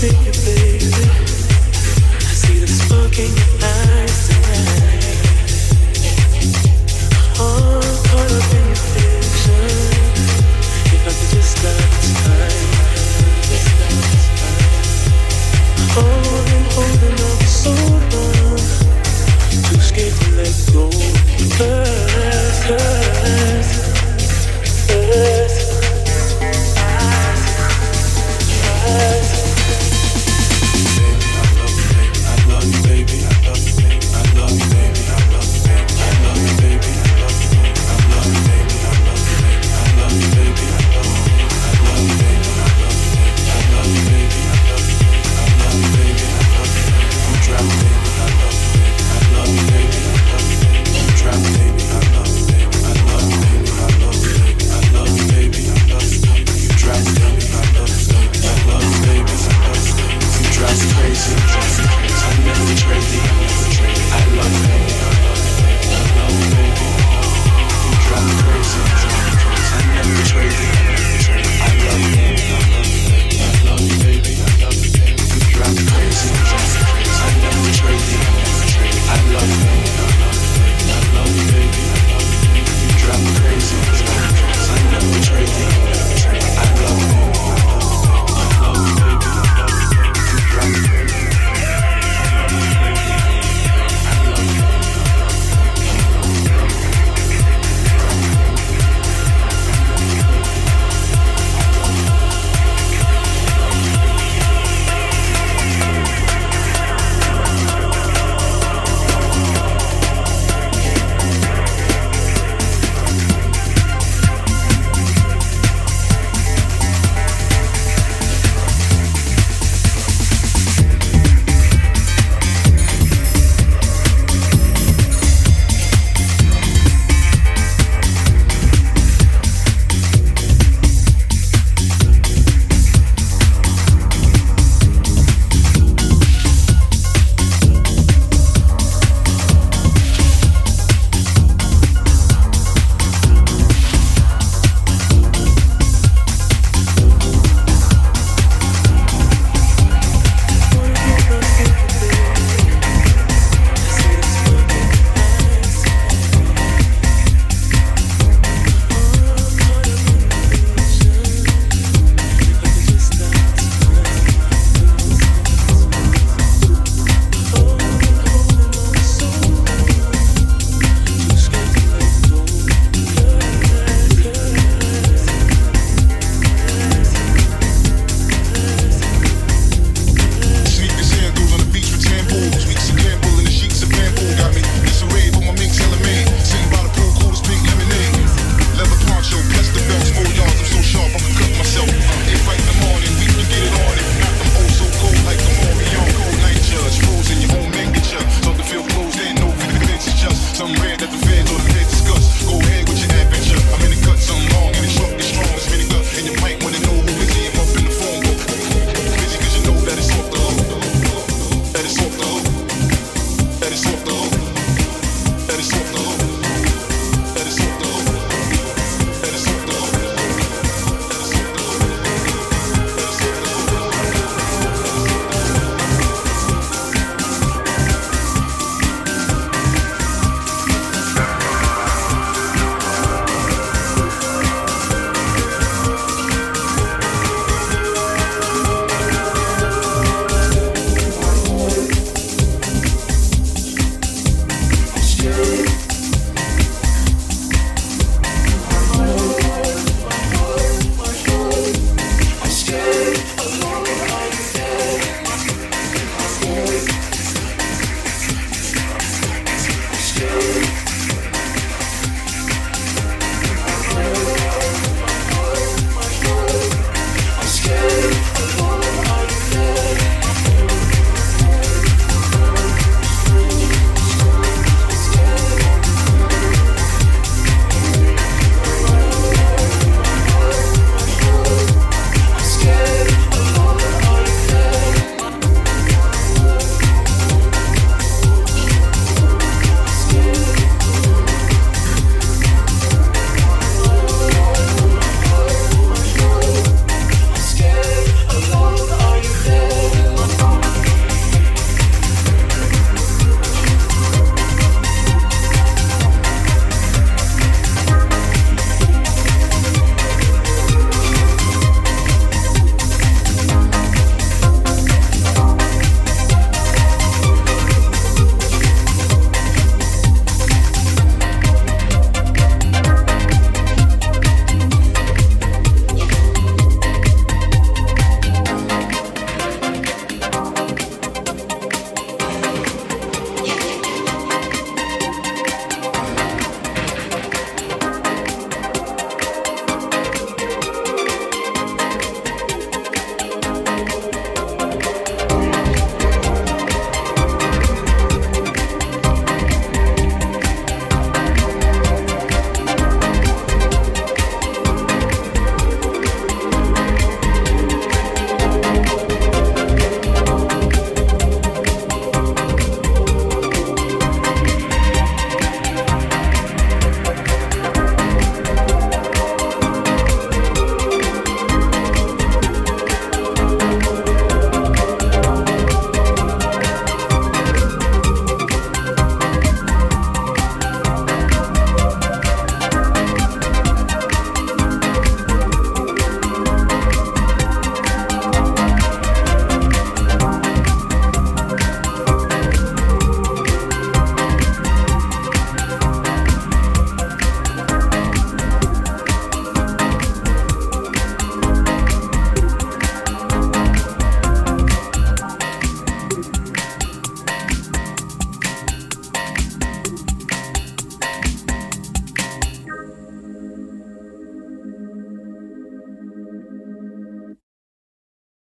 take it there.